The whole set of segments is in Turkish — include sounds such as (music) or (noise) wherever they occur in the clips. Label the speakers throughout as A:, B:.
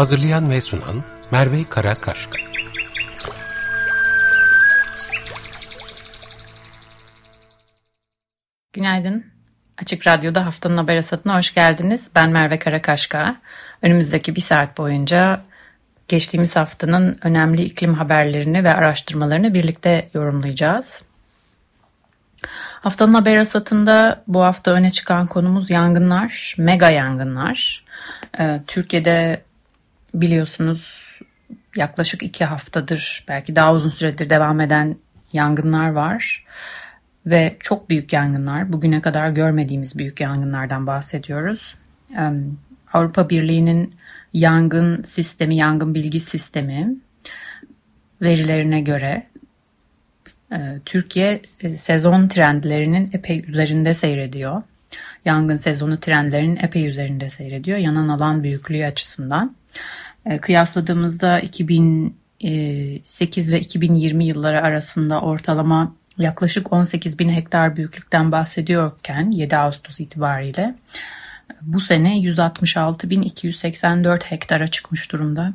A: Hazırlayan ve sunan Merve Karakaşka.
B: Günaydın. Açık Radyo'da haftanın haber asatına hoş geldiniz. Ben Merve Karakaşka. Önümüzdeki bir saat boyunca geçtiğimiz haftanın önemli iklim haberlerini ve araştırmalarını birlikte yorumlayacağız. Haftanın haber asatında bu hafta öne çıkan konumuz yangınlar, mega yangınlar. Ee, Türkiye'de biliyorsunuz yaklaşık iki haftadır belki daha uzun süredir devam eden yangınlar var. Ve çok büyük yangınlar, bugüne kadar görmediğimiz büyük yangınlardan bahsediyoruz. Avrupa Birliği'nin yangın sistemi, yangın bilgi sistemi verilerine göre e, Türkiye e, sezon trendlerinin epey üzerinde seyrediyor. Yangın sezonu trendlerinin epey üzerinde seyrediyor. Yanan alan büyüklüğü açısından. E, kıyasladığımızda 2008 ve 2020 yılları arasında ortalama yaklaşık 18 bin hektar büyüklükten bahsediyorken 7 Ağustos itibariyle bu sene 166.284 hektara çıkmış durumda.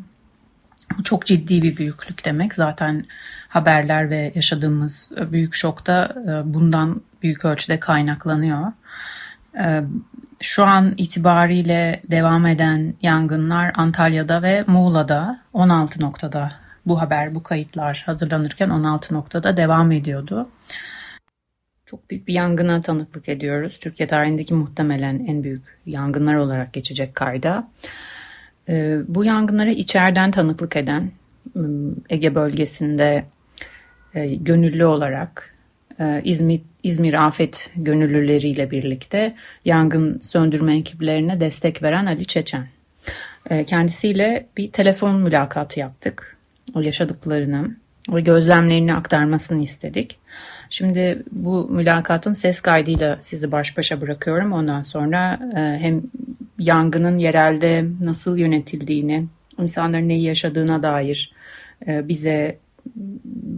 B: Bu çok ciddi bir büyüklük demek. Zaten haberler ve yaşadığımız büyük şokta e, bundan büyük ölçüde kaynaklanıyor. Şu an itibariyle devam eden yangınlar Antalya'da ve Muğla'da 16 noktada bu haber, bu kayıtlar hazırlanırken 16 noktada devam ediyordu. Çok büyük bir yangına tanıklık ediyoruz. Türkiye tarihindeki muhtemelen en büyük yangınlar olarak geçecek kayda. Ee, bu yangınlara içeriden tanıklık eden ıı, Ege bölgesinde e, gönüllü olarak e, İzmir, Afet gönüllüleriyle birlikte yangın söndürme ekiplerine destek veren Ali Çeçen. E, kendisiyle bir telefon mülakatı yaptık. O yaşadıklarını ve gözlemlerini aktarmasını istedik. Şimdi bu mülakatın ses kaydıyla sizi baş başa bırakıyorum. Ondan sonra hem yangının yerelde nasıl yönetildiğini, insanların neyi yaşadığına dair bize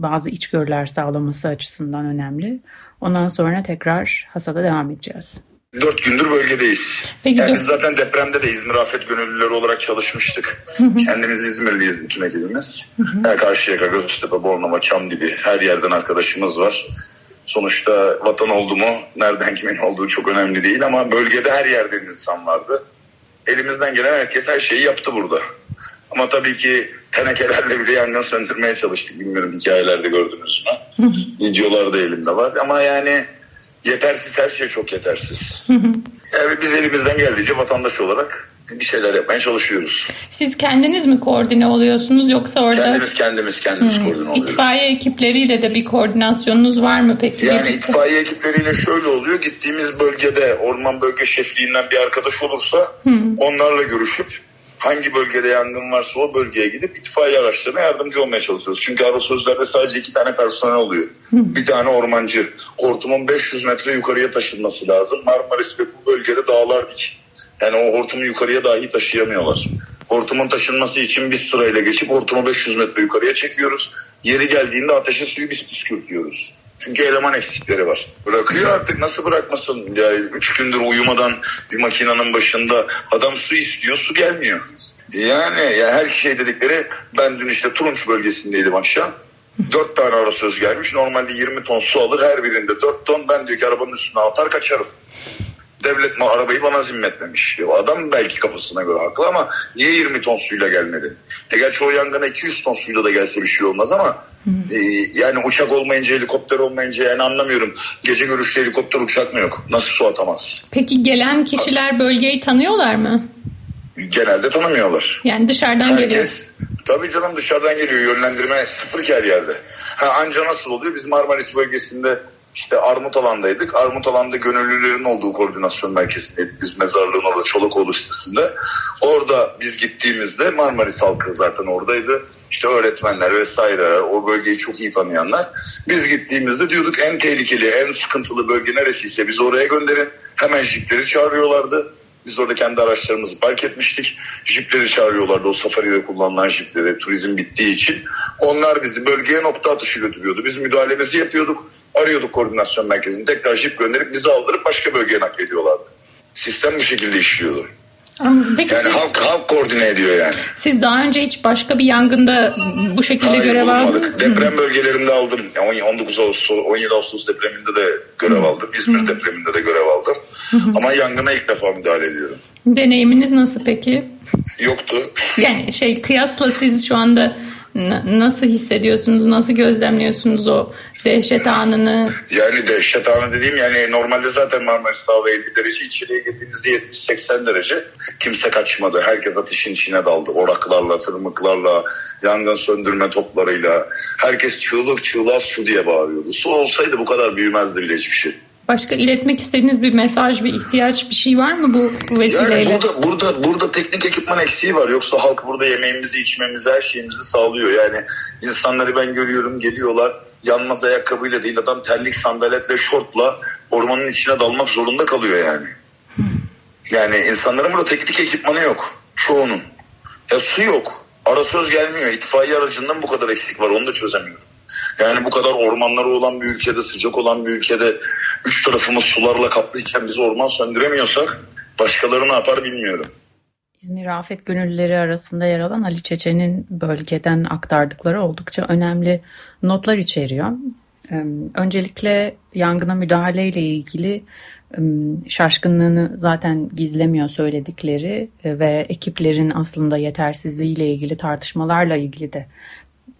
B: bazı içgörüler sağlaması açısından önemli. Ondan sonra tekrar hasada devam edeceğiz.
C: Dört gündür bölgedeyiz. Peki, yani biz zaten depremde de İzmir Afet Gönüllüleri olarak çalışmıştık. Hı hı. Kendimiz İzmirliyiz bütün ekibimiz. Her Karşıyaka, Göztepe, Bornova, Çamdibi her yerden arkadaşımız var. Sonuçta vatan oldu mu, nereden kimin olduğu çok önemli değil ama bölgede her yerde insan vardı. Elimizden gelen herkes her şeyi yaptı burada. Ama tabii ki tenekelerle bile yangın söndürmeye çalıştık. Bilmiyorum hikayelerde gördünüz mü? (laughs) Videolar elimde var. Ama yani yetersiz her şey çok yetersiz. (laughs) yani biz elimizden geldiğince vatandaş olarak bir şeyler yapmaya çalışıyoruz.
B: Siz kendiniz mi koordine oluyorsunuz yoksa orada?
C: Kendimiz kendimiz kendimiz hmm. koordine oluyoruz.
B: İtfaiye ekipleriyle de bir koordinasyonunuz var mı peki?
C: Yani itfaiye ekipleriyle şöyle oluyor. Gittiğimiz bölgede orman bölge şefliğinden bir arkadaş olursa hmm. onlarla görüşüp hangi bölgede yangın varsa o bölgeye gidip itfaiye araçlarına yardımcı olmaya çalışıyoruz. Çünkü aerosözlerde sadece iki tane personel oluyor. Bir tane ormancı. Hortumun 500 metre yukarıya taşınması lazım. Marmaris ve bu bölgede dağlar dik. Yani o hortumu yukarıya dahi taşıyamıyorlar. Hortumun taşınması için biz sırayla geçip hortumu 500 metre yukarıya çekiyoruz. Yeri geldiğinde ateşe suyu biz püskürtüyoruz. Çünkü eleman eksikleri var. Bırakıyor artık nasıl bırakmasın? Ya üç gündür uyumadan bir makinenin başında adam su istiyor su gelmiyor. Yani ya her şey dedikleri ben dün işte Turunç bölgesindeydim akşam. Dört tane ara söz gelmiş. Normalde 20 ton su alır. Her birinde 4 ton. Ben diyor ki arabanın üstüne atar kaçarım. Devlet mi arabayı bana zimmetmemiş. Adam belki kafasına göre haklı ama niye 20 ton suyla gelmedi? E gerçi o yangına 200 ton suyla da gelse bir şey olmaz ama e, yani uçak olmayınca helikopter olmayınca yani anlamıyorum. Gece görüşlü helikopter uçak mı yok? Nasıl su atamaz?
B: Peki gelen kişiler bölgeyi tanıyorlar mı?
C: Genelde tanımıyorlar.
B: Yani dışarıdan Herkes, geliyor.
C: Tabii canım dışarıdan geliyor. Yönlendirme sıfır her yerde. Ha, anca nasıl oluyor? Biz Marmaris bölgesinde işte Armut Alan'daydık. Armut Alan'da gönüllülerin olduğu koordinasyon merkezindeydik. Biz mezarlığın orada Çolakoğlu sitesinde. Orada biz gittiğimizde Marmaris halkı zaten oradaydı. İşte öğretmenler vesaire o bölgeyi çok iyi tanıyanlar. Biz gittiğimizde diyorduk en tehlikeli, en sıkıntılı bölge neresiyse bizi oraya gönderin. Hemen jipleri çağırıyorlardı. Biz orada kendi araçlarımızı park etmiştik. Jipleri çağırıyorlardı o safaride kullanılan jipleri turizm bittiği için. Onlar bizi bölgeye nokta atışı götürüyordu. Biz müdahalemizi yapıyorduk. Arıyorduk koordinasyon merkezini. Tekrar jip gönderip bizi aldırıp başka bölgeye naklediyorlardı. Sistem bu şekilde işliyordu.
D: Peki
C: yani
D: siz,
C: halk, halk koordine ediyor yani.
D: Siz daha önce hiç başka bir yangında bu şekilde
C: Hayır,
D: görev aldınız
C: mı? Deprem bölgelerinde aldım. 19 Ağustos, 17 Ağustos depreminde de görev aldım. İzmir depreminde de görev aldım. Ama yangına ilk defa müdahale ediyorum.
D: Deneyiminiz nasıl peki?
C: Yoktu.
D: Yani şey kıyasla siz şu anda nasıl hissediyorsunuz, nasıl gözlemliyorsunuz o dehşet anını?
C: Yani dehşet anı dediğim yani normalde zaten Marmaris hava 50 derece içeriye girdiğimizde 70-80 derece kimse kaçmadı. Herkes ateşin içine daldı. Oraklarla, tırmıklarla, yangın söndürme toplarıyla. Herkes çığlık çığlığa su diye bağırıyordu. Su olsaydı bu kadar büyümezdi bile hiçbir şey.
D: Başka iletmek istediğiniz bir mesaj, bir ihtiyaç, bir şey var mı bu vesileyle?
C: Yani burada, burada, burada teknik ekipman eksiği var. Yoksa halk burada yemeğimizi, içmemizi, her şeyimizi sağlıyor. Yani insanları ben görüyorum geliyorlar. Yanmaz ayakkabıyla değil adam terlik sandaletle, şortla ormanın içine dalmak zorunda kalıyor yani. (laughs) Yani insanların burada teknik ekipmanı yok. Çoğunun. Ya su yok. Ara söz gelmiyor. İtfaiye aracından bu kadar eksik var. Onu da çözemiyorum. Yani bu kadar ormanları olan bir ülkede, sıcak olan bir ülkede üç tarafımız sularla kaplıyken biz orman söndüremiyorsak başkaları ne yapar bilmiyorum.
B: İzmir Afet Gönüllüleri arasında yer alan Ali Çeçen'in bölgeden aktardıkları oldukça önemli notlar içeriyor. Öncelikle yangına müdahale ile ilgili şaşkınlığını zaten gizlemiyor söyledikleri ve ekiplerin aslında yetersizliği ile ilgili tartışmalarla ilgili de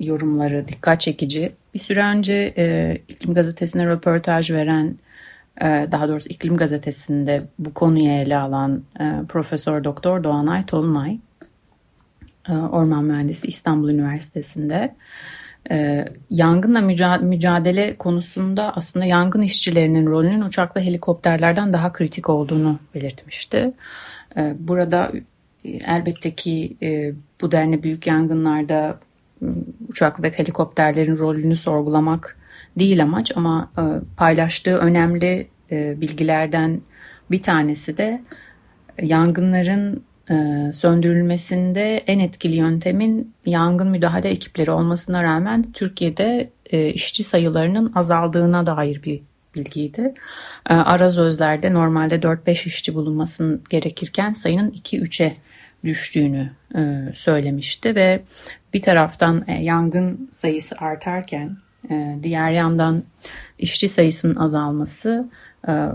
B: yorumları dikkat çekici. Bir süre önce e, İklim Gazetesi'ne röportaj veren, e, daha doğrusu İklim Gazetesi'nde bu konuyu ele alan e, Profesör Doktor Doğanay Tolunay, e, Orman Mühendisi İstanbul Üniversitesi'nde e, yangınla mücadele konusunda aslında yangın işçilerinin rolünün uçak ve helikopterlerden daha kritik olduğunu belirtmişti. Burada elbette ki bu denli büyük yangınlarda uçak ve helikopterlerin rolünü sorgulamak değil amaç ama e, paylaştığı önemli e, bilgilerden bir tanesi de yangınların e, söndürülmesinde en etkili yöntemin yangın müdahale ekipleri olmasına rağmen Türkiye'de işçi sayılarının azaldığına dair bir bilgiydi. Arazözler'de normalde 4-5 işçi bulunmasın gerekirken sayının 2-3'e düştüğünü söylemişti ve bir taraftan e, yangın sayısı artarken e, diğer yandan işçi sayısının azalması e,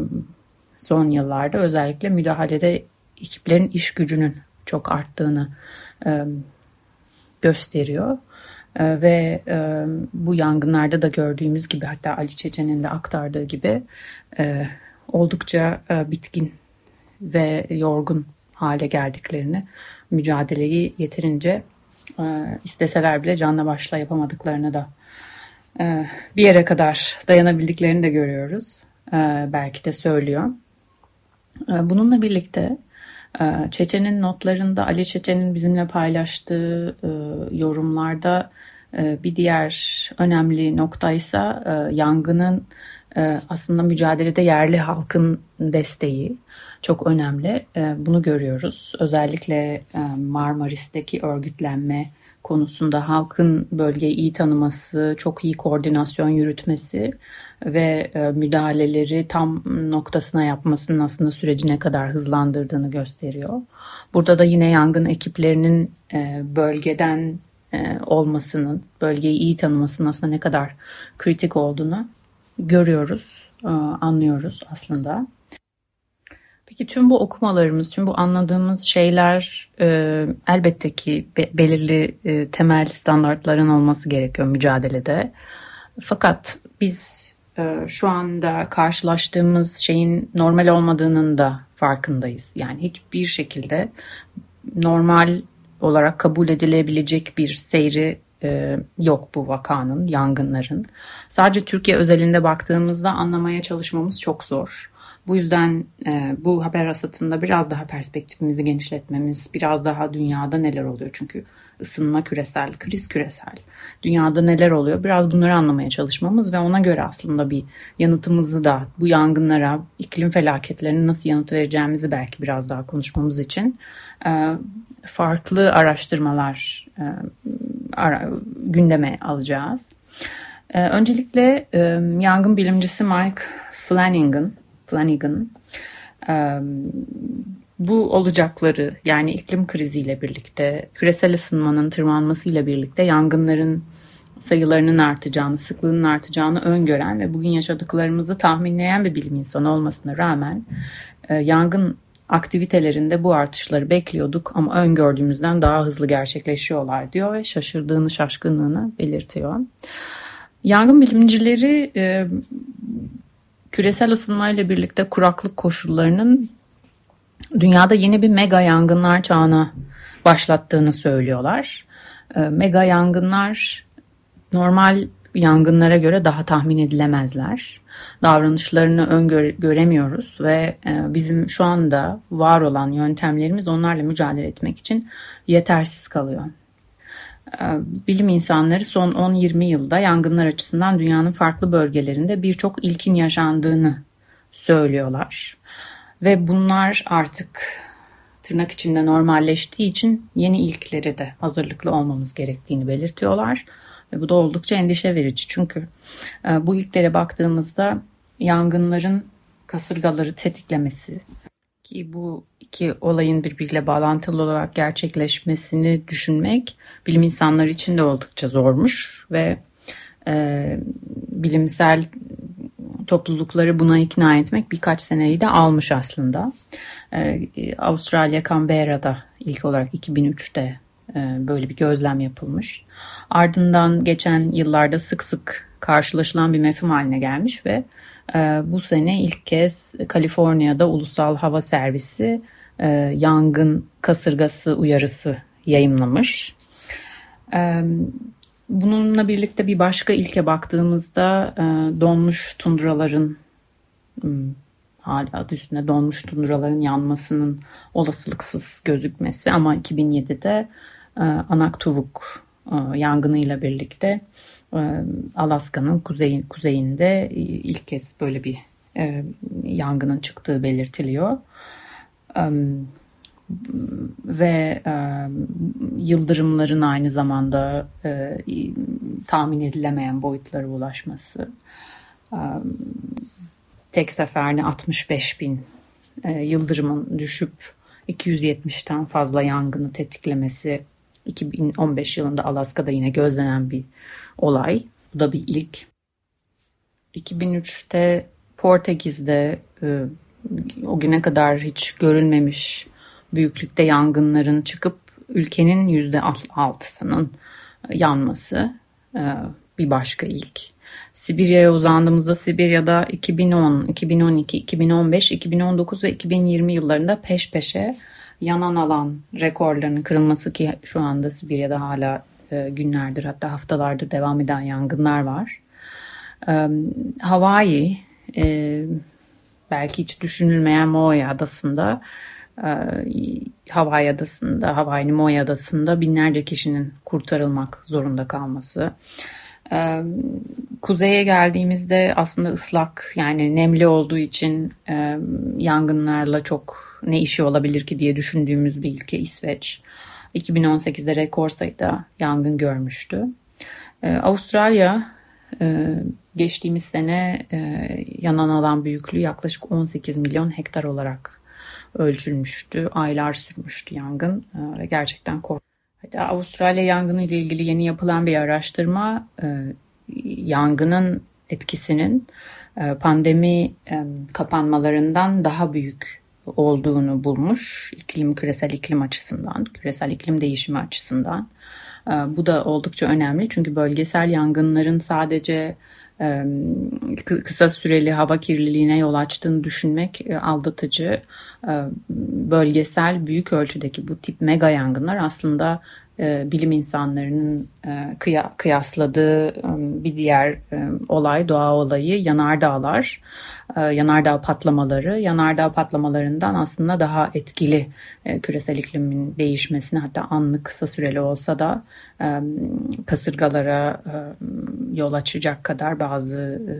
B: son yıllarda özellikle müdahalede ekiplerin iş gücünün çok arttığını e, gösteriyor. E, ve bu yangınlarda da gördüğümüz gibi hatta Ali Çeçen'in de aktardığı gibi oldukça bitkin ve yorgun hale geldiklerini mücadeleyi yeterince isteseler bile canla başla yapamadıklarını da bir yere kadar dayanabildiklerini de görüyoruz. E, belki de söylüyor. E, bununla birlikte e, Çeçen'in notlarında Ali Çeçen'in bizimle paylaştığı e, yorumlarda e, bir diğer önemli noktaysa e, yangının aslında mücadelede yerli halkın desteği çok önemli. Ee, bunu görüyoruz. Özellikle Marmaris'teki örgütlenme konusunda halkın bölgeyi iyi tanıması, çok iyi koordinasyon yürütmesi ve e, müdahaleleri tam noktasına yapmasının aslında süreci ne kadar hızlandırdığını gösteriyor. Burada da yine yangın ekiplerinin e, bölgeden olmasının, bölgeyi iyi tanımasının aslında ne kadar kritik olduğunu görüyoruz, anlıyoruz aslında. Peki tüm bu okumalarımız, tüm bu anladığımız şeyler e, elbette ki be, belirli e, temel standartların olması gerekiyor mücadelede. Fakat biz e, şu anda karşılaştığımız şeyin normal olmadığının da farkındayız. Yani hiçbir şekilde normal olarak kabul edilebilecek bir seyri e, yok bu vakanın, yangınların. Sadece Türkiye özelinde baktığımızda anlamaya çalışmamız çok zor. Bu yüzden e, bu haber hasatında biraz daha perspektifimizi genişletmemiz, biraz daha dünyada neler oluyor çünkü ısınma küresel, kriz küresel. Dünyada neler oluyor? Biraz bunları anlamaya çalışmamız ve ona göre aslında bir yanıtımızı da bu yangınlara, iklim felaketlerine nasıl yanıt vereceğimizi belki biraz daha konuşmamız için e, farklı araştırmalar e, gündeme alacağız. E, öncelikle yangın bilimcisi Mike Flanagan, Flanagan bu olacakları yani iklim kriziyle birlikte, küresel ısınmanın tırmanmasıyla birlikte yangınların sayılarının artacağını, sıklığının artacağını öngören ve bugün yaşadıklarımızı tahminleyen bir bilim insanı olmasına rağmen yangın aktivitelerinde bu artışları bekliyorduk ama öngördüğümüzden daha hızlı gerçekleşiyorlar diyor ve şaşırdığını, şaşkınlığını belirtiyor. Yangın bilimcileri küresel ısınmayla birlikte kuraklık koşullarının dünyada yeni bir mega yangınlar çağına başlattığını söylüyorlar. Ee, mega yangınlar normal yangınlara göre daha tahmin edilemezler. Davranışlarını öngöremiyoruz ve e, bizim şu anda var olan yöntemlerimiz onlarla mücadele etmek için yetersiz kalıyor. Ee, bilim insanları son 10-20 yılda yangınlar açısından dünyanın farklı bölgelerinde birçok ilkin yaşandığını söylüyorlar. Ve bunlar artık tırnak içinde normalleştiği için yeni ilkleri de hazırlıklı olmamız gerektiğini belirtiyorlar. Ve bu da oldukça endişe verici çünkü e, bu ilklere baktığımızda yangınların kasırgaları tetiklemesi ki bu iki olayın birbiriyle bağlantılı olarak gerçekleşmesini düşünmek bilim insanları için de oldukça zormuş ve e, bilimsel toplulukları buna ikna etmek birkaç seneyi de almış aslında. Ee, Avustralya Canberra'da ilk olarak 2003'te e, böyle bir gözlem yapılmış. Ardından geçen yıllarda sık sık karşılaşılan bir mefhum haline gelmiş ve e, bu sene ilk kez Kaliforniya'da Ulusal Hava Servisi e, yangın kasırgası uyarısı yayınlamış. Bununla birlikte bir başka ilke baktığımızda e, donmuş tundraların hmm, hala adı üstünde donmuş tundraların yanmasının olasılıksız gözükmesi ama 2007'de e, Anaktuvuk e, yangınıyla birlikte e, Alaska'nın kuzey, kuzeyinde ilk kez böyle bir e, yangının çıktığı belirtiliyor. E, ve e, yıldırımların aynı zamanda e, tahmin edilemeyen boyutlara ulaşması e, tek seferde 65 bin e, yıldırımın düşüp 270'ten fazla yangını tetiklemesi 2015 yılında Alaska'da yine gözlenen bir olay. Bu da bir ilk. 2003'te Portekiz'de e, o güne kadar hiç görülmemiş büyüklükte yangınların çıkıp ülkenin yüzde altısının yanması e, bir başka ilk. Sibirya'ya uzandığımızda Sibirya'da 2010, 2012, 2015, 2019 ve 2020 yıllarında peş peşe yanan alan rekorlarının kırılması ki şu anda Sibirya'da hala e, günlerdir hatta haftalardır devam eden yangınlar var. E, Hawaii belki hiç düşünülmeyen Maui adasında ee, Hawaii adasında, Hawaii Maui adasında binlerce kişinin kurtarılmak zorunda kalması. Ee, kuzeye geldiğimizde aslında ıslak yani nemli olduğu için e, yangınlarla çok ne işi olabilir ki diye düşündüğümüz bir ülke İsveç. 2018'de rekor sayıda yangın görmüştü. Ee, Avustralya e, geçtiğimiz sene e, yanan alan büyüklüğü yaklaşık 18 milyon hektar olarak ölçülmüştü. Aylar sürmüştü yangın ee, ve gerçekten korkunç. Hatta Avustralya yangını ile ilgili yeni yapılan bir araştırma e, yangının etkisinin e, pandemi kapanmalarından daha büyük olduğunu bulmuş. İklim, küresel iklim açısından, küresel iklim değişimi açısından. Bu da oldukça önemli çünkü bölgesel yangınların sadece kısa süreli hava kirliliğine yol açtığını düşünmek aldatıcı. Bölgesel büyük ölçüdeki bu tip mega yangınlar aslında bilim insanlarının e, kıya, kıyasladığı e, bir diğer e, olay, doğa olayı yanardağlar, e, yanardağ patlamaları. Yanardağ patlamalarından aslında daha etkili e, küresel iklimin değişmesine hatta anlık kısa süreli olsa da e, kasırgalara e, yol açacak kadar bazı e,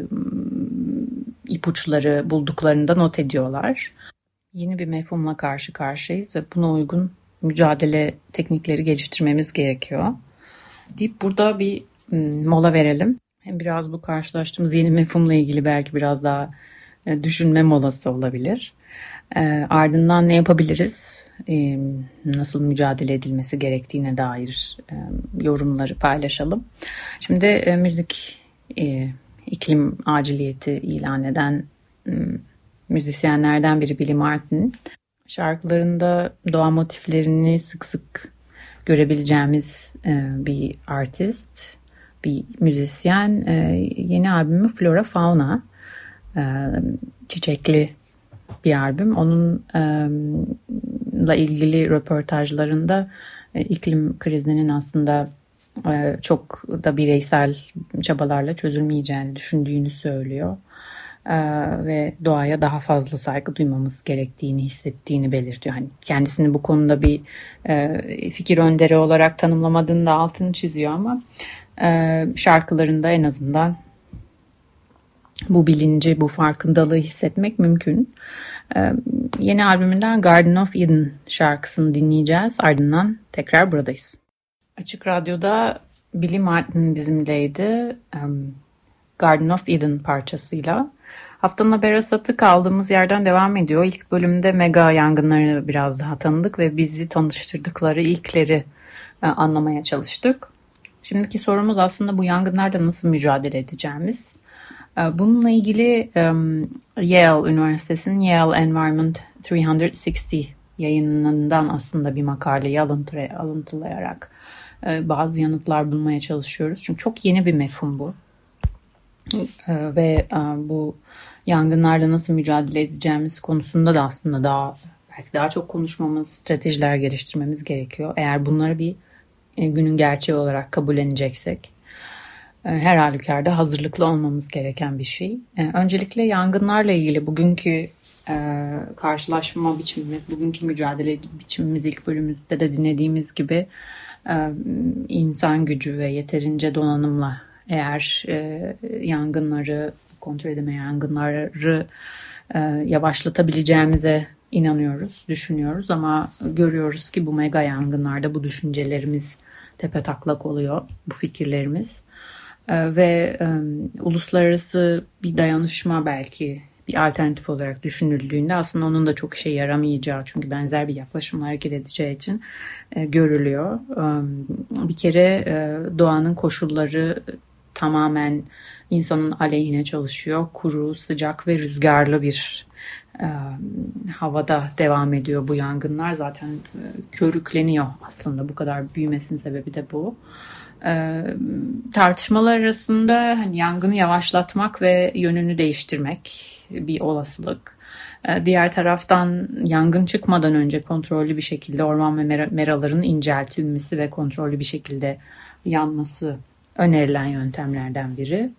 B: ipuçları bulduklarında not ediyorlar. Yeni bir mefhumla karşı karşıyayız ve buna uygun mücadele teknikleri geliştirmemiz gerekiyor. Deyip burada bir mola verelim. Hem biraz bu karşılaştığımız yeni mefhumla ilgili belki biraz daha e, düşünme molası olabilir. E, ardından ne yapabiliriz? E, nasıl mücadele edilmesi gerektiğine dair yorumları paylaşalım. Şimdi müzik iklim aciliyeti ilan eden müzisyenlerden biri Billy Martin Şarkılarında doğa motiflerini sık sık görebileceğimiz e, bir artist, bir müzisyen. E, yeni albümü Flora Fauna. E, çiçekli bir albüm. Onunla ilgili röportajlarında iklim krizinin aslında çok da bireysel çabalarla çözülmeyeceğini düşündüğünü söylüyor. Ee, ve doğaya daha fazla saygı duymamız gerektiğini hissettiğini belirtiyor. Hani kendisini bu konuda bir e, fikir önderi olarak tanımlamadığını da altını çiziyor ama e, şarkılarında en azından bu bilinci, bu farkındalığı hissetmek mümkün. E, yeni albümünden Garden of Eden şarkısını dinleyeceğiz. Ardından tekrar buradayız. Açık Radyo'da Billy Martin bizimleydi. Garden of Eden parçasıyla. Haftanın haber asatı kaldığımız yerden devam ediyor. İlk bölümde mega yangınlarını biraz daha tanıdık ve bizi tanıştırdıkları ilkleri e, anlamaya çalıştık. Şimdiki sorumuz aslında bu yangınlarla nasıl mücadele edeceğimiz. E, bununla ilgili Yale Üniversitesi'nin Yale Environment 360 yayınından aslında bir makaleyi alıntılayarak e, bazı yanıtlar bulmaya çalışıyoruz. Çünkü çok yeni bir mefhum bu. Ve bu yangınlarla nasıl mücadele edeceğimiz konusunda da aslında daha belki daha çok konuşmamız, stratejiler geliştirmemiz gerekiyor. Eğer bunları bir e, günün gerçeği olarak kabulleneceksek e, her halükarda hazırlıklı olmamız gereken bir şey. E, öncelikle yangınlarla ilgili bugünkü karşılaşma biçimimiz, bugünkü mücadele biçimimiz ilk bölümümüzde de dinlediğimiz gibi insan gücü ve yeterince donanımla eğer yangınları kontrol edemeyen yangınları e, yavaşlatabileceğimize inanıyoruz, düşünüyoruz ama görüyoruz ki bu mega yangınlarda bu düşüncelerimiz tepe taklak oluyor, bu fikirlerimiz. E, ve e, uluslararası bir dayanışma belki bir alternatif olarak düşünüldüğünde aslında onun da çok işe yaramayacağı çünkü benzer bir yaklaşımla hareket edeceği için e, görülüyor. E, bir kere e, doğanın koşulları tamamen insanın aleyhine çalışıyor. Kuru, sıcak ve rüzgarlı bir e, havada devam ediyor bu yangınlar. Zaten e, körükleniyor aslında bu kadar büyümesinin sebebi de bu. E, tartışmalar arasında hani yangını yavaşlatmak ve yönünü değiştirmek bir olasılık. E, diğer taraftan yangın çıkmadan önce kontrollü bir şekilde orman ve meraların inceltilmesi ve kontrollü bir şekilde yanması önerilen yöntemlerden biri.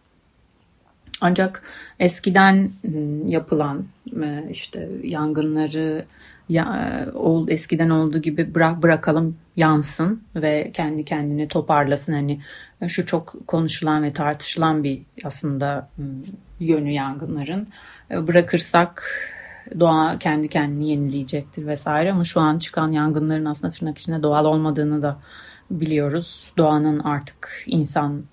B: Ancak eskiden ıı, yapılan ıı, işte yangınları ya, ol, eskiden olduğu gibi bırak bırakalım yansın ve kendi kendini toparlasın. Hani şu çok konuşulan ve tartışılan bir aslında ıı, yönü yangınların. Bırakırsak doğa kendi kendini yenileyecektir vesaire ama şu an çıkan yangınların aslında tırnak içinde doğal olmadığını da biliyoruz. Doğanın artık insan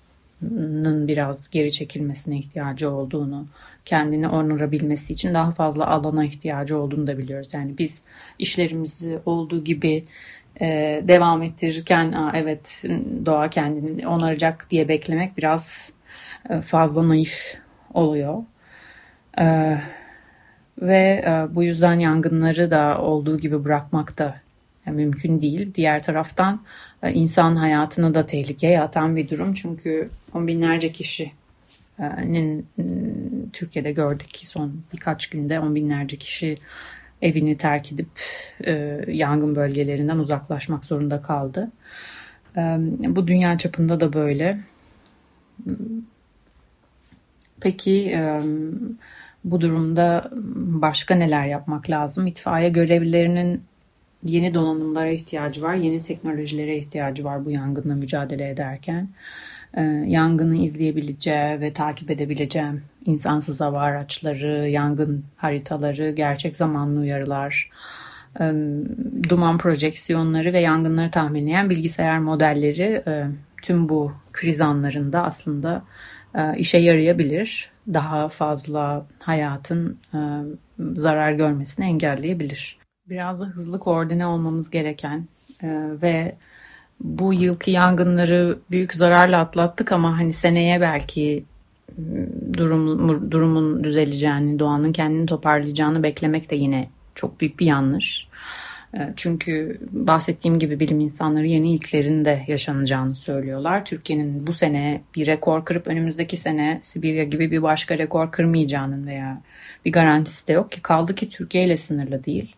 B: biraz geri çekilmesine ihtiyacı olduğunu, kendini onurabilmesi için daha fazla alana ihtiyacı olduğunu da biliyoruz. Yani biz işlerimizi olduğu gibi e, devam ettirirken Aa, evet doğa kendini onaracak diye beklemek biraz e, fazla naif oluyor. E, ve e, bu yüzden yangınları da olduğu gibi bırakmak da mümkün değil. Diğer taraftan e, insan hayatını da tehlikeye atan bir durum. Çünkü on binlerce kişinin Türkiye'de gördük ki son birkaç günde on binlerce kişi evini terk edip e, yangın bölgelerinden uzaklaşmak zorunda kaldı. Bu dünya çapında da böyle. Peki bu durumda başka neler yapmak lazım? İtfaiye görevlilerinin yeni donanımlara ihtiyacı var, yeni teknolojilere ihtiyacı var bu yangınla mücadele ederken. Yangını izleyebileceği ve takip edebileceğim insansız hava araçları, yangın haritaları, gerçek zamanlı uyarılar, duman projeksiyonları ve yangınları tahminleyen bilgisayar modelleri tüm bu kriz anlarında aslında işe yarayabilir. Daha fazla hayatın zarar görmesini engelleyebilir. Biraz da hızlı koordine olmamız gereken ve bu yılki yangınları büyük zararla atlattık ama hani seneye belki durum, durumun düzeleceğini, doğanın kendini toparlayacağını beklemek de yine çok büyük bir yanlış. Ee, çünkü bahsettiğim gibi bilim insanları yeni ilklerinde yaşanacağını söylüyorlar. Türkiye'nin bu sene bir rekor kırıp önümüzdeki sene Sibirya gibi bir başka rekor kırmayacağının veya bir garantisi de yok ki kaldı ki Türkiye ile sınırlı değil.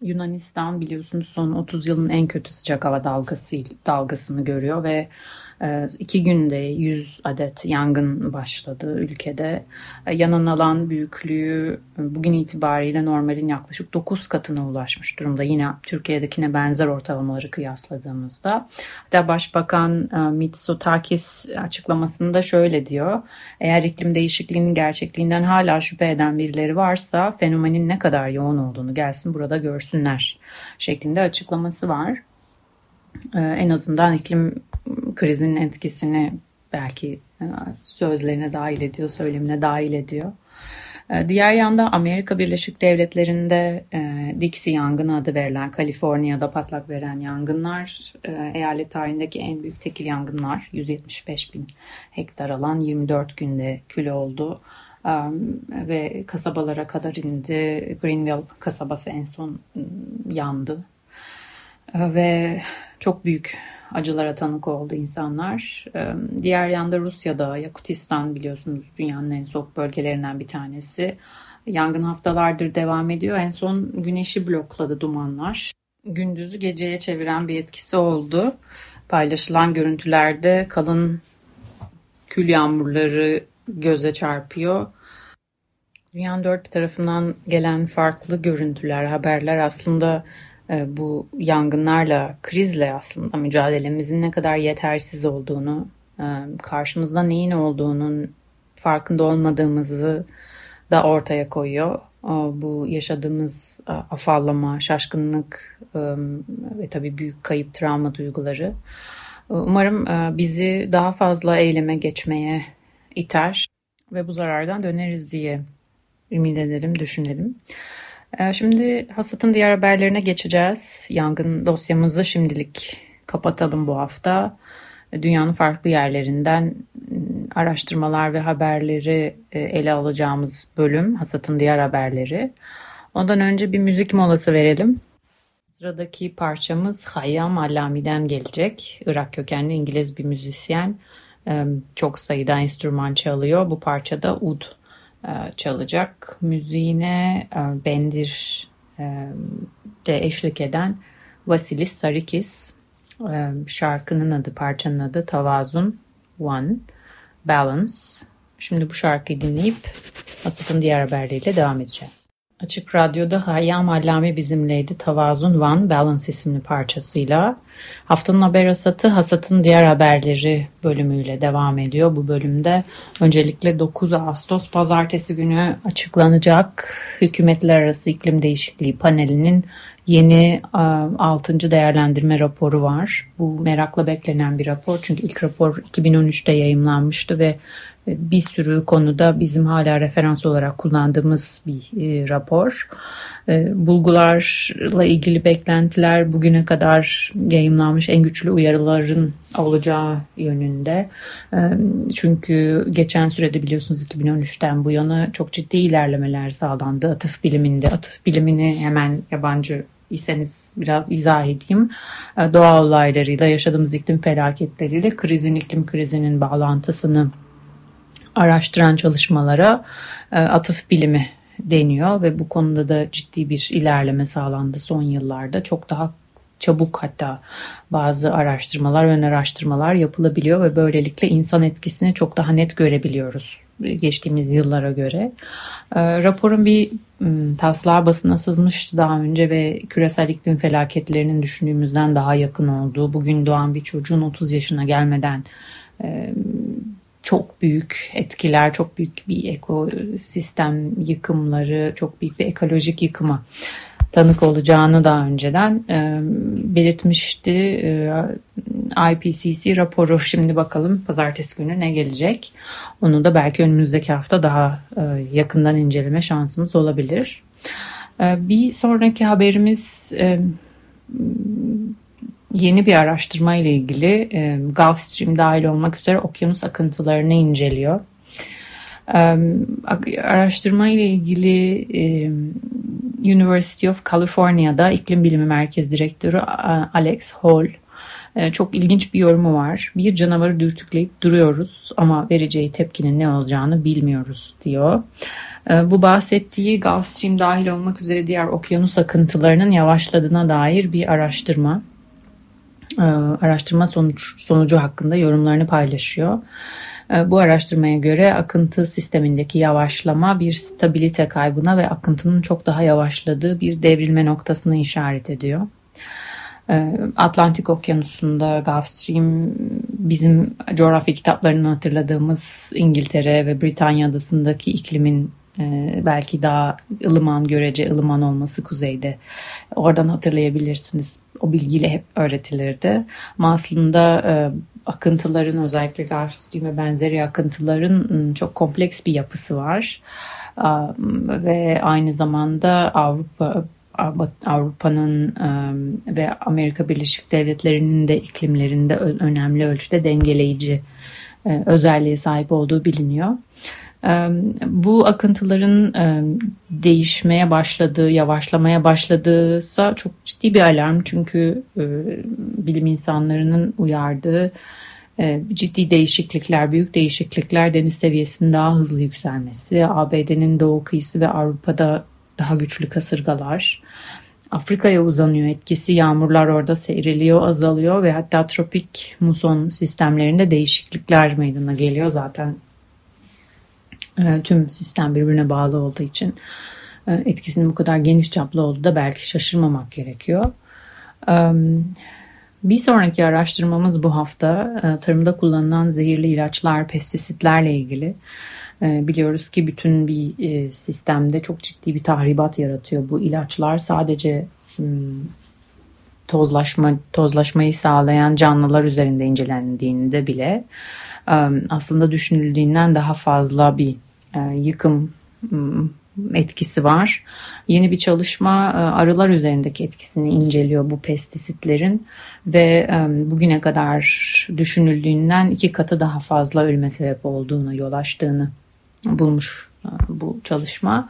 B: Yunanistan biliyorsunuz son 30 yılın en kötü sıcak hava dalgası dalgasını görüyor ve iki günde 100 adet yangın başladı ülkede. Ee, yanan alan büyüklüğü bugün itibariyle normalin yaklaşık 9 katına ulaşmış durumda. Yine Türkiye'dekine benzer ortalamaları kıyasladığımızda. Hatta Başbakan e, Mitsotakis açıklamasında şöyle diyor. Eğer iklim değişikliğinin gerçekliğinden hala şüphe eden birileri varsa fenomenin ne kadar yoğun olduğunu gelsin burada görsünler şeklinde açıklaması var. Ee, en azından iklim krizinin etkisini belki e, sözlerine dahil ediyor, söylemine dahil ediyor. E, diğer yanda Amerika Birleşik Devletleri'nde e, Dixie yangını adı verilen Kaliforniya'da patlak veren yangınlar eyalet tarihindeki en büyük tekil yangınlar 175 bin hektar alan 24 günde kül oldu ve kasabalara kadar indi. Greenville kasabası en son yandı ve çok büyük acılara tanık oldu insanlar. Diğer yanda Rusya'da Yakutistan biliyorsunuz dünyanın en soğuk bölgelerinden bir tanesi. Yangın haftalardır devam ediyor. En son güneşi blokladı dumanlar. Gündüzü geceye çeviren bir etkisi oldu. Paylaşılan görüntülerde kalın kül yağmurları göze çarpıyor. Dünyanın dört tarafından gelen farklı görüntüler, haberler aslında bu yangınlarla, krizle aslında mücadelemizin ne kadar yetersiz olduğunu, e, karşımızda neyin olduğunun farkında olmadığımızı da ortaya koyuyor. Bu yaşadığımız afallama, şaşkınlık e, ve tabii büyük kayıp, travma duyguları. Umarım bizi daha fazla eyleme geçmeye iter ve bu zarardan döneriz diye ümit ederim, düşünelim. Ee, şimdi hasatın diğer haberlerine geçeceğiz. Yangın dosyamızı şimdilik kapatalım bu hafta. Dünyanın farklı yerlerinden ıı, araştırmalar ve haberleri e, ele alacağımız bölüm hasatın diğer haberleri. Ondan önce bir müzik molası verelim. Sıradaki parçamız Hayyam Allami'den gelecek. Irak kökenli İngiliz bir müzisyen. Çok sayıda enstrüman çalıyor. Bu parçada ud çalacak. Müziğine e, Bendir e, de eşlik eden Vasilis Sarikis. Şarkının adı, parçanın adı Tavazun One, Balance. Şimdi bu şarkıyı dinleyip Asat'ın diğer haberleriyle devam edeceğiz. Açık Radyo'da Hayyam Allame bizimleydi. Tavazun Van Balance isimli parçasıyla. Haftanın haber hasatı hasatın diğer haberleri bölümüyle devam ediyor. Bu bölümde öncelikle 9 Ağustos pazartesi günü açıklanacak hükümetler arası iklim değişikliği panelinin yeni 6. değerlendirme raporu var. Bu merakla beklenen bir rapor. Çünkü ilk rapor 2013'te yayımlanmıştı ve bir sürü konuda bizim hala referans olarak kullandığımız bir e, rapor. E, bulgularla ilgili beklentiler bugüne kadar yayınlanmış en güçlü uyarıların olacağı yönünde. E, çünkü geçen sürede biliyorsunuz 2013'ten bu yana çok ciddi ilerlemeler sağlandı atıf biliminde. Atıf bilimini hemen yabancı iseniz biraz izah edeyim. E, doğa olaylarıyla yaşadığımız iklim felaketleriyle krizin iklim krizinin bağlantısını araştıran çalışmalara e, atıf bilimi deniyor ve bu konuda da ciddi bir ilerleme sağlandı son yıllarda. Çok daha çabuk hatta bazı araştırmalar, ön araştırmalar yapılabiliyor ve böylelikle insan etkisini çok daha net görebiliyoruz geçtiğimiz yıllara göre. E, raporun bir taslağı basına sızmıştı daha önce ve küresel iklim felaketlerinin düşündüğümüzden daha yakın olduğu, bugün doğan bir çocuğun 30 yaşına gelmeden e, çok büyük etkiler, çok büyük bir ekosistem yıkımları, çok büyük bir ekolojik yıkıma tanık olacağını daha önceden e, belirtmişti. E, IPCC raporu şimdi bakalım pazartesi günü ne gelecek. Onu da belki önümüzdeki hafta daha e, yakından inceleme şansımız olabilir. E, bir sonraki haberimiz e, yeni bir araştırma ile ilgili e, Gulf Stream dahil olmak üzere okyanus akıntılarını inceliyor. E, araştırma ile ilgili e, University of California'da iklim bilimi merkez direktörü Alex Hall e, çok ilginç bir yorumu var. Bir canavarı dürtükleyip duruyoruz ama vereceği tepkinin ne olacağını bilmiyoruz diyor. E, bu bahsettiği Gulf Stream dahil olmak üzere diğer okyanus akıntılarının yavaşladığına dair bir araştırma. E, araştırma sonuç, sonucu hakkında yorumlarını paylaşıyor. E, bu araştırmaya göre akıntı sistemindeki yavaşlama bir stabilite kaybına ve akıntının çok daha yavaşladığı bir devrilme noktasını işaret ediyor. E, Atlantik Okyanusu'nda Gulf Stream bizim coğrafya kitaplarını hatırladığımız İngiltere ve Britanya adasındaki iklimin belki daha ılıman görece ılıman olması kuzeyde. Oradan hatırlayabilirsiniz. O bilgiyle hep öğretilirdi. Ama aslında akıntıların özellikle Gulf Stream ve benzeri akıntıların ıı, çok kompleks bir yapısı var. Ve aynı zamanda Avrupa Avrupa'nın ve Amerika Birleşik Devletleri'nin de iklimlerinde önemli ölçüde dengeleyici özelliğe sahip olduğu biliniyor. Bu akıntıların değişmeye başladığı, yavaşlamaya başladığıysa çok ciddi bir alarm. Çünkü bilim insanlarının uyardığı ciddi değişiklikler, büyük değişiklikler deniz seviyesinin daha hızlı yükselmesi, ABD'nin doğu kıyısı ve Avrupa'da daha güçlü kasırgalar, Afrika'ya uzanıyor etkisi, yağmurlar orada seyreliyor, azalıyor ve hatta tropik muson sistemlerinde değişiklikler meydana geliyor. Zaten e, tüm sistem birbirine bağlı olduğu için e, etkisinin bu kadar geniş çaplı olduğu da belki şaşırmamak gerekiyor. Bir sonraki araştırmamız bu hafta e, tarımda kullanılan zehirli ilaçlar, pestisitlerle ilgili. Biliyoruz ki bütün bir sistemde çok ciddi bir tahribat yaratıyor. Bu ilaçlar sadece tozlaşma tozlaşmayı sağlayan canlılar üzerinde incelendiğinde bile aslında düşünüldüğünden daha fazla bir e, yıkım etkisi var. Yeni bir çalışma e, arılar üzerindeki etkisini inceliyor bu pestisitlerin ve bugüne kadar düşünüldüğünden iki katı daha fazla ölüme sebep olduğunu, yol açtığını bulmuş e, bu çalışma.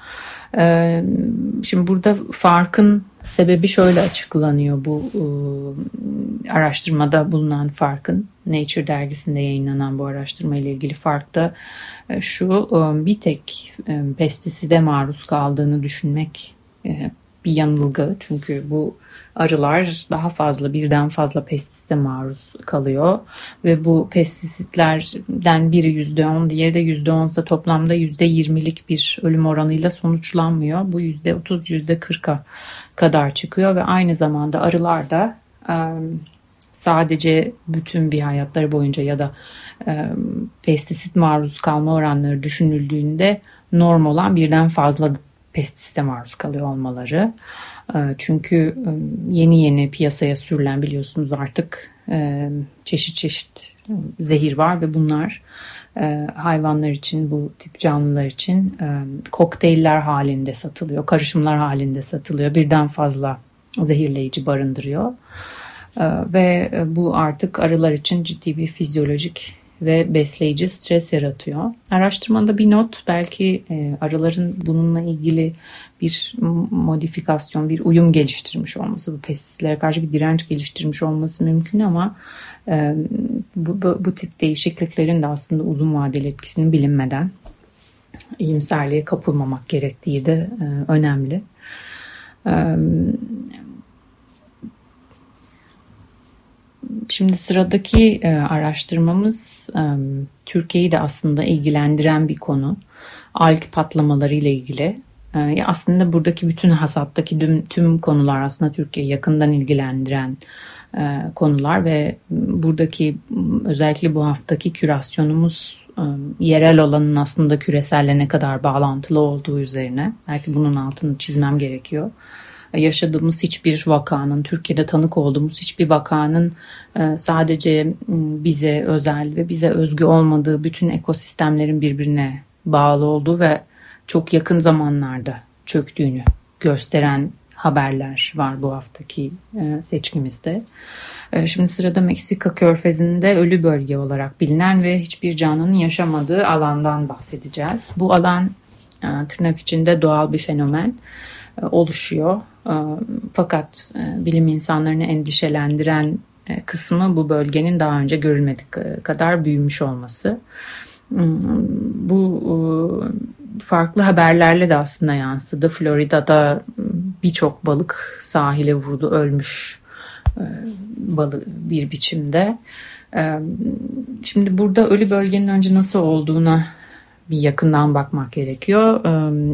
B: Şimdi burada farkın sebebi şöyle açıklanıyor bu araştırmada bulunan farkın. Nature dergisinde yayınlanan bu araştırma ile ilgili fark da e, şu e, bir tek e, pestiside maruz kaldığını düşünmek bir yanılgı. Çünkü bu arılar daha fazla birden fazla pestisite maruz kalıyor ve bu pestisitlerden biri yüzde on diğeri de yüzde onsa toplamda yüzde yirmilik bir ölüm oranıyla sonuçlanmıyor. Bu yüzde otuz yüzde kırka kadar çıkıyor ve aynı zamanda arılar da sadece bütün bir hayatları boyunca ya da pestisit maruz kalma oranları düşünüldüğünde norm olan birden fazla pestisite maruz kalıyor olmaları. E, çünkü e, yeni yeni piyasaya sürülen biliyorsunuz artık e, çeşit çeşit zehir var ve bunlar hayvanlar için bu tip canlılar için kokteyller halinde satılıyor, karışımlar halinde satılıyor. Birden fazla zehirleyici barındırıyor. Ee, ve bu artık arılar için ciddi bir fizyolojik ve besleyici stres yaratıyor. Araştırmada bir not belki e, arıların bununla ilgili bir modifikasyon, bir uyum geliştirmiş olması, bu pestisitlere karşı bir direnç geliştirmiş olması mümkün ama e, bu, bu, bu tip değişikliklerin de aslında uzun vadeli etkisinin bilinmeden iyimserliğe kapılmamak gerektiği de önemli. Şimdi sıradaki araştırmamız Türkiye'yi de aslında ilgilendiren bir konu. Alg patlamaları ile ilgili. Aslında buradaki bütün hasattaki tüm, tüm konular aslında Türkiye'yi yakından ilgilendiren konular ve buradaki özellikle bu haftaki kürasyonumuz yerel olanın aslında küreselle ne kadar bağlantılı olduğu üzerine. Belki bunun altını çizmem gerekiyor yaşadığımız hiçbir vakanın, Türkiye'de tanık olduğumuz hiçbir vakanın e, sadece bize özel ve bize özgü olmadığı bütün ekosistemlerin birbirine bağlı olduğu ve çok yakın zamanlarda çöktüğünü gösteren haberler var bu haftaki e, seçkimizde. E, şimdi sırada Meksika körfezinde ölü bölge olarak bilinen ve hiçbir canlının yaşamadığı alandan bahsedeceğiz. Bu alan tırnak içinde doğal bir fenomen oluşuyor. Ee, fakat e, bilim insanlarını endişelendiren e, kısmı bu bölgenin daha önce görülmedik e, kadar büyümüş olması. Hmm, bu farklı haberlerle de aslında yansıdı. Florida'da birçok balık sahile vurdu, ölmüş balık bir biçimde. Şimdi burada ölü bölgenin önce nasıl olduğuna bir yakından bakmak gerekiyor.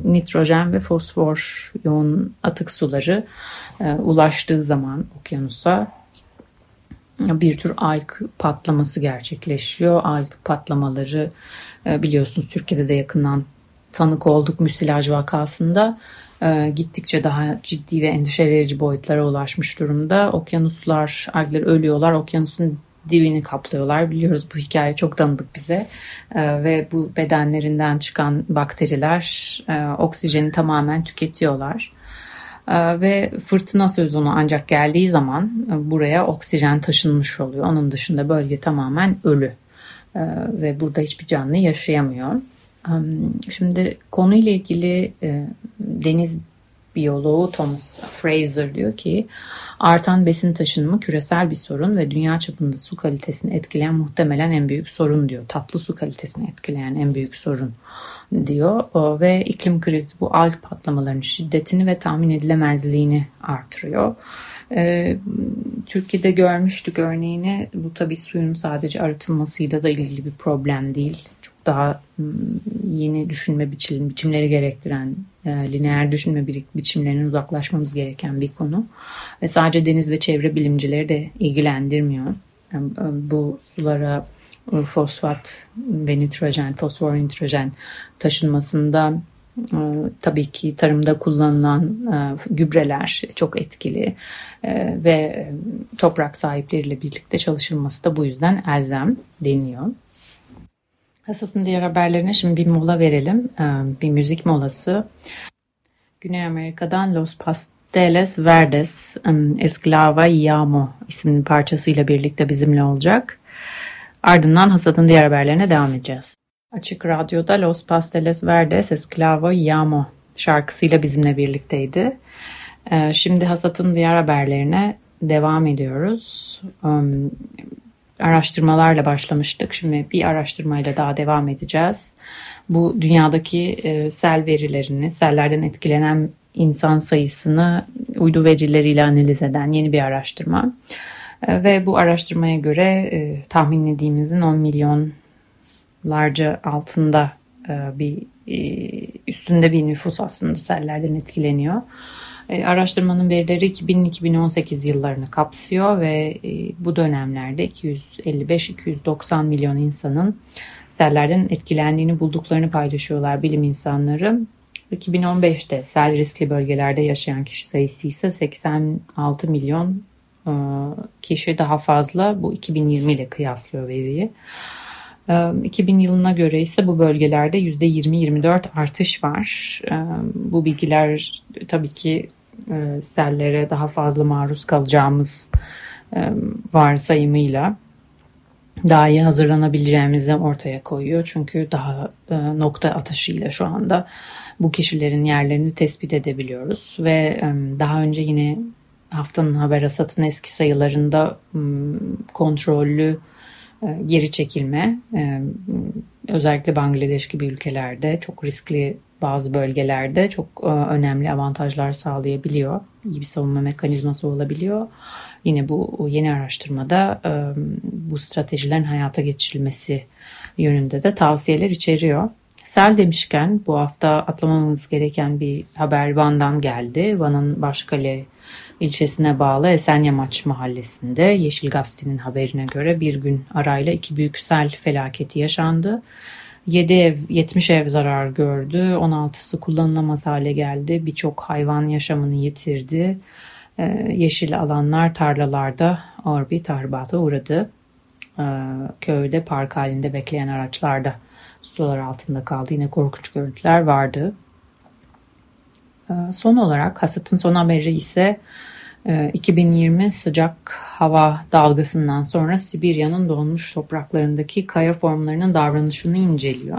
B: Nitrojen ve fosfor yoğun atık suları ulaştığı zaman okyanusa bir tür alg patlaması gerçekleşiyor. Alg patlamaları biliyorsunuz Türkiye'de de yakından tanık olduk müsilaj vakasında gittikçe daha ciddi ve endişe verici boyutlara ulaşmış durumda. Okyanuslar, algler ölüyorlar. Okyanusun dibini kaplıyorlar. Biliyoruz bu hikaye çok tanıdık bize e, ve bu bedenlerinden çıkan bakteriler e, oksijeni tamamen tüketiyorlar. E, ve fırtına sezonu ancak geldiği zaman e, buraya oksijen taşınmış oluyor. Onun dışında bölge tamamen ölü e, ve burada hiçbir canlı yaşayamıyor. Şimdi konuyla ilgili e, deniz biyoloğu Thomas Fraser diyor ki artan besin taşınımı küresel bir sorun ve dünya çapında su kalitesini etkileyen muhtemelen en büyük sorun diyor. Tatlı su kalitesini etkileyen en büyük sorun diyor ve iklim krizi bu alg patlamalarının şiddetini ve tahmin edilemezliğini artırıyor. Ee, Türkiye'de görmüştük örneğini bu tabii suyun sadece arıtılmasıyla da ilgili bir problem değil. Daha yeni düşünme biçim, biçimleri gerektiren, e, lineer düşünme biçimlerinin uzaklaşmamız gereken bir konu. Ve sadece deniz ve çevre bilimcileri de ilgilendirmiyor. Yani, e, bu sulara e, fosfat ve nitrojen, fosfor nitrojen taşınmasında e, tabii ki tarımda kullanılan gübreler çok etkili ve toprak sahipleriyle birlikte çalışılması da bu yüzden elzem deniyor. Hasat'ın diğer haberlerine şimdi bir mola verelim. Bir müzik molası. Güney Amerika'dan Los Pasteles Verdes Esclava Yamo isimli parçasıyla birlikte bizimle olacak. Ardından Hasat'ın diğer haberlerine devam edeceğiz. Açık Radyo'da Los Pasteles Verdes Esclavo Yamo şarkısıyla bizimle birlikteydi. Ee, şimdi Hasat'ın diğer haberlerine devam ediyoruz. Araştırmalarla başlamıştık. Şimdi bir araştırmayla daha devam edeceğiz. Bu dünyadaki e, sel verilerini, sellerden etkilenen insan sayısını uydu verileriyle analiz eden yeni bir araştırma. E, ve bu araştırmaya göre e, tahmin ettiğimizin 10 milyon larca altında e, bir üstünde bir nüfus aslında sellerden etkileniyor. E, araştırmanın verileri 2000-2018 yıllarını kapsıyor ve bu dönemlerde 255-290 milyon insanın sellerden etkilendiğini bulduklarını paylaşıyorlar bilim insanları. 2015'te sel riskli bölgelerde yaşayan kişi sayısı ise 86 milyon kişi daha fazla. Bu 2020 ile kıyaslıyor veriyi. 2000 yılına göre ise bu bölgelerde %20-24 artış var. Bu bilgiler tabii ki sellere daha fazla maruz kalacağımız varsayımıyla daha iyi hazırlanabileceğimizi ortaya koyuyor. Çünkü daha nokta atışıyla şu anda bu kişilerin yerlerini tespit edebiliyoruz ve daha önce yine haftanın haber asatın eski sayılarında kontrollü geri çekilme e, özellikle Bangladeş gibi ülkelerde çok riskli bazı bölgelerde çok e, önemli avantajlar sağlayabiliyor. İyi bir savunma mekanizması olabiliyor. Yine bu yeni araştırmada e, bu stratejilerin hayata geçirilmesi yönünde de tavsiyeler içeriyor. Sel demişken bu hafta atlamamamız gereken bir haber Van'dan geldi. Van'ın Başkale ilçesine bağlı Esenyamaç mahallesinde Yeşil Gazete'nin haberine göre bir gün arayla iki büyük sel felaketi yaşandı. 7 ev, 70 ev zarar gördü. 16'sı kullanılamaz hale geldi. Birçok hayvan yaşamını yitirdi. Ee, yeşil alanlar tarlalarda ağır bir tahribata uğradı. Ee, köyde park halinde bekleyen araçlarda sular altında kaldı. Yine korkunç görüntüler vardı. Ee, son olarak hasatın son haberi ise 2020 e, sıcak hava dalgasından sonra Sibirya'nın donmuş topraklarındaki kaya formlarının davranışını inceliyor.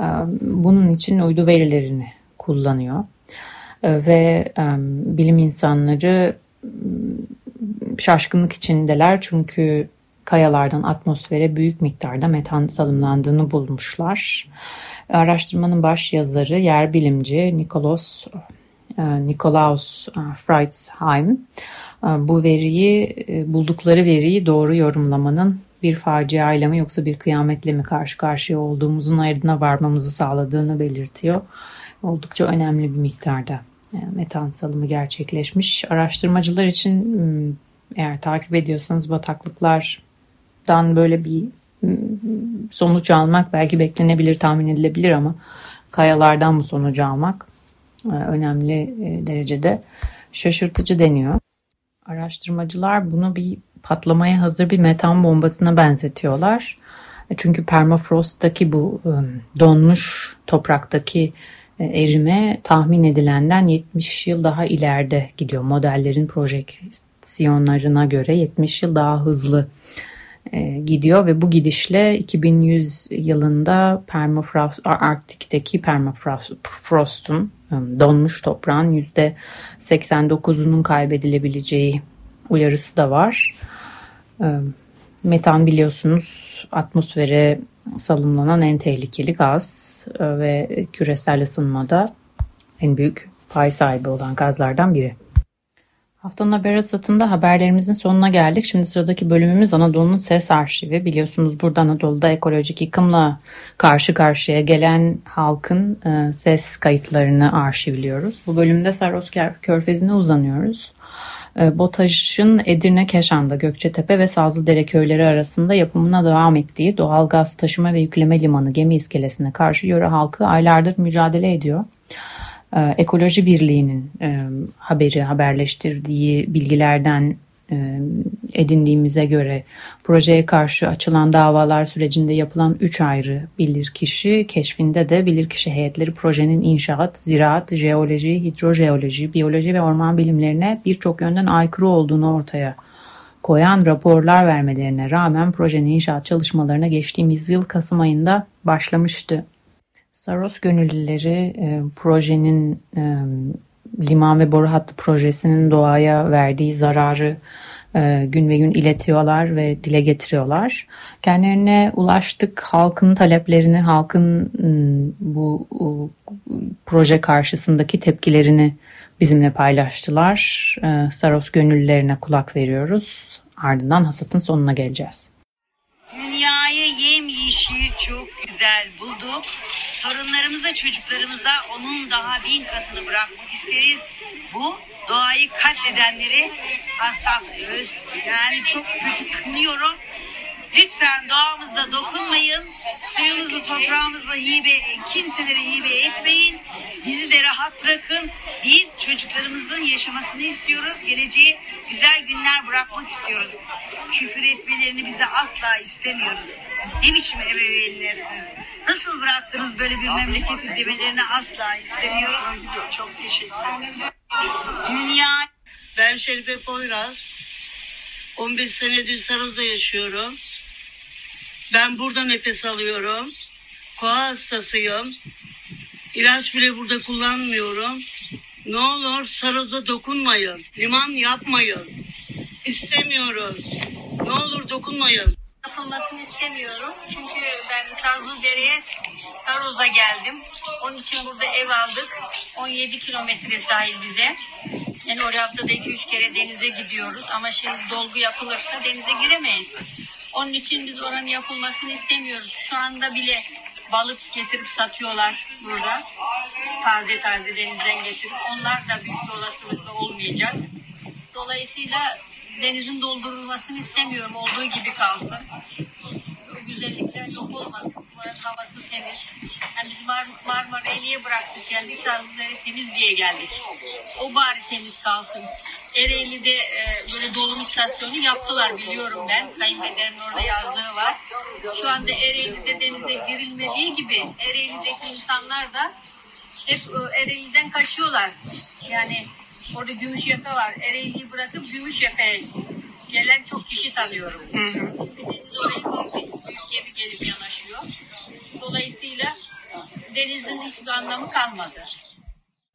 B: Ee, bunun için uydu verilerini kullanıyor. Ee, ve bilim insanları şaşkınlık içindeler çünkü kayalardan atmosfere büyük miktarda metan salımlandığını bulmuşlar. Araştırmanın baş yazarı yer bilimci Nikolaus e, Nikolaus e, Freitsheim e, bu veriyi buldukları veriyi doğru yorumlamanın bir facia ile mi yoksa bir kıyametle mi karşı karşıya olduğumuzun ayrına varmamızı sağladığını belirtiyor. Oldukça önemli bir miktarda metan salımı gerçekleşmiş. Araştırmacılar için eğer takip ediyorsanız bataklıklardan böyle bir sonuç almak belki beklenebilir, tahmin edilebilir ama kayalardan bu sonucu almak e, önemli e, derecede şaşırtıcı deniyor. Araştırmacılar bunu bir patlamaya hazır bir metan bombasına benzetiyorlar. E, çünkü permafrost'taki bu donmuş topraktaki erime tahmin edilenden 70 yıl daha ileride gidiyor. Modellerin projeksiyonlarına göre 70 yıl daha hızlı gidiyor ve bu gidişle 2100 yılında permafrost, Arktik'teki permafrost'un donmuş toprağın %89'unun kaybedilebileceği uyarısı da var. Metan biliyorsunuz atmosfere salımlanan en tehlikeli gaz ve küresel ısınmada en büyük pay sahibi olan gazlardan biri. Haftanın haber hasatında haberlerimizin sonuna geldik. Şimdi sıradaki bölümümüz Anadolu'nun ses arşivi. Biliyorsunuz burada Anadolu'da ekolojik yıkımla karşı karşıya gelen halkın e, ses kayıtlarını arşivliyoruz. Bu bölümde Saros Körfezi'ne uzanıyoruz. E, BOTAŞ'ın Edirne, Keşan'da, Gökçetepe ve Sazlıdere köyleri arasında yapımına devam ettiği doğal gaz taşıma ve yükleme limanı gemi iskelesine karşı yöre halkı aylardır mücadele ediyor. Ee, Ekoloji Birliği'nin e, haberi haberleştirdiği bilgilerden e, edindiğimize göre projeye karşı açılan davalar sürecinde yapılan 3 ayrı bilirkişi keşfinde de bilirkişi heyetleri projenin inşaat, ziraat, jeoloji, hidrojeoloji, biyoloji ve orman bilimlerine birçok yönden aykırı olduğunu ortaya koyan raporlar vermelerine rağmen projenin inşaat çalışmalarına geçtiğimiz yıl Kasım ayında başlamıştı. Saros gönüllüleri e, projenin e, liman ve boru hattı projesinin doğaya verdiği zararı e, gün ve gün iletiyorlar ve dile getiriyorlar. Kendilerine ulaştık halkın taleplerini, halkın ıı, bu ıı, proje karşısındaki tepkilerini bizimle paylaştılar. E, Saros gönüllülerine kulak veriyoruz. Ardından hasatın sonuna geleceğiz.
E: Dünyayı yemyeşil çok güzel bulduk. Torunlarımıza, çocuklarımıza onun daha bin katını bırakmak isteriz. Bu doğayı katledenleri hasaklıyoruz. Yani çok kötü kınıyorum. Lütfen doğamıza dokunmayın. Suyumuzu, toprağımızı hibe, kimselere hibe etmeyin. Bizi de rahat bırakın. Biz çocuklarımızın yaşamasını istiyoruz. Geleceği güzel günler bırakmak istiyoruz. Küfür etmelerini bize asla istemiyoruz. Ne biçim ebeveynlersiniz? Nasıl bıraktınız böyle bir memleketi demelerini asla istemiyoruz. Çok teşekkür ederim. Dünya...
F: Ben Şerife Poyraz. 15 senedir Sarız'da yaşıyorum. Ben burada nefes alıyorum. Koa hastasıyım. İlaç bile burada kullanmıyorum. Ne olur Saroz'a dokunmayın. Liman yapmayın. İstemiyoruz. Ne olur dokunmayın.
E: Yapılmasını istemiyorum. Çünkü ben Sazlıdere'ye Saroz'a geldim. Onun için burada ev aldık. 17 kilometre sahil bize.
G: Yani oraya haftada 2-3 kere denize gidiyoruz ama şimdi dolgu yapılırsa denize giremeyiz. Onun için biz oranın yapılmasını istemiyoruz. Şu anda bile balık getirip satıyorlar burada. Taze taze denizden getirip. Onlar da büyük bir olasılıkla olmayacak. Dolayısıyla denizin doldurulmasını istemiyorum. Olduğu gibi kalsın. O güzellikler yok olmasın. Buranın havası temiz. Yani biz Mar Marmara'yı niye bıraktık geldik? Sazlıları temiz diye geldik. O bari temiz kalsın. Ereğli'de e, böyle dolum istasyonu yaptılar biliyorum ben. Kayınpederimin orada yazdığı var. Şu anda Ereğli'de denize girilmediği gibi Ereğli'deki insanlar da hep e, Ereğli'den kaçıyorlar. Yani orada gümüş yaka var. Ereğli'yi bırakıp gümüş yakaya gelen çok kişi tanıyorum. Hı hı. Oraya büyük gemi gelip yanaşıyor. Dolayısıyla denizin hiçbir anlamı kalmadı.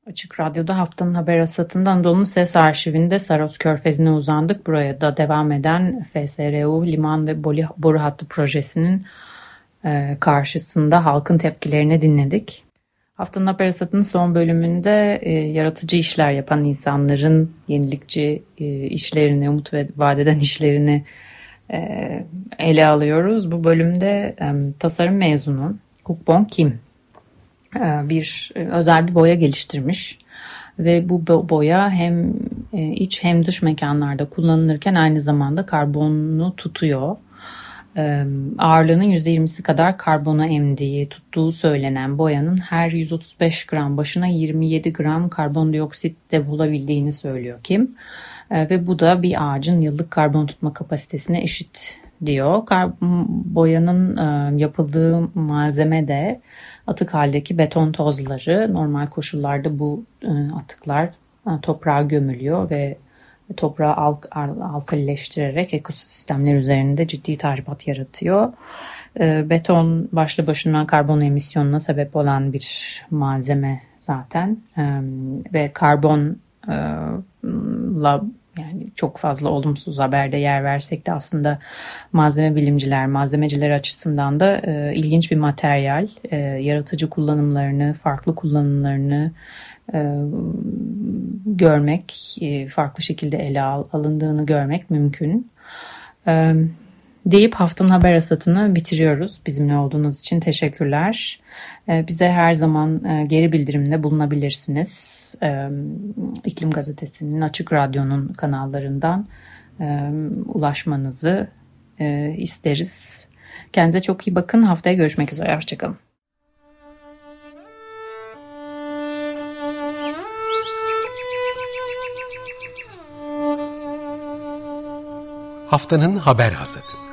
B: Açık Radyo'da haftanın haber asatından Anadolu'nun ses arşivinde Saros Körfezi'ne uzandık. Buraya da devam eden FSRU Liman ve Boru Hattı projesinin e, karşısında halkın tepkilerini dinledik. Haftanın haber asatının son bölümünde e, yaratıcı işler yapan insanların yenilikçi e, işlerini, umut ve vadeden işlerini ele alıyoruz. Bu bölümde tasarım mezunu Kukbon Kim bir e, özel bir boya geliştirmiş ve bu boya hem e, iç hem dış mekanlarda kullanılırken aynı zamanda karbonu tutuyor. Ağırlığının %20'si kadar karbonu emdiği, tuttuğu söylenen boyanın her 135 gram başına 27 gram karbondioksit de bulabildiğini söylüyor Kim. Ve bu da bir ağacın yıllık karbon tutma kapasitesine eşit diyor. Kar boyanın yapıldığı malzeme de atık haldeki beton tozları normal koşullarda bu e, atıklar e, toprağa gömülüyor ve toprağı alk alkalileştirerek ekosistemler üzerinde ciddi tahribat yaratıyor. E, beton başlı başına karbon emisyonuna sebep olan bir malzeme zaten ve karbonla yani çok fazla olumsuz haberde yer versek de aslında malzeme bilimciler, malzemeciler açısından da e, ilginç bir materyal. E, yaratıcı kullanımlarını, farklı kullanımlarını e, görmek, e, farklı şekilde ele al, alındığını görmek mümkün. E, deyip haftanın haber asatını bitiriyoruz. Bizimle olduğunuz için teşekkürler. E, bize her zaman e, geri bildirimde bulunabilirsiniz e, İklim Gazetesi'nin Açık Radyo'nun kanallarından e, ulaşmanızı e, isteriz. Kendinize çok iyi bakın. Haftaya görüşmek üzere. Hoşçakalın.
A: Haftanın haber hasatı.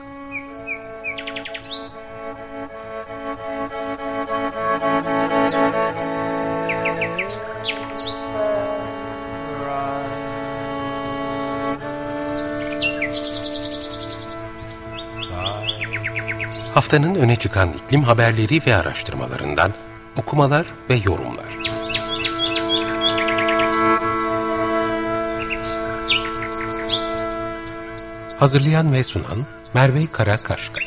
A: Haftanın öne çıkan iklim haberleri ve araştırmalarından okumalar ve yorumlar. Hazırlayan ve sunan Merve Karakaşka.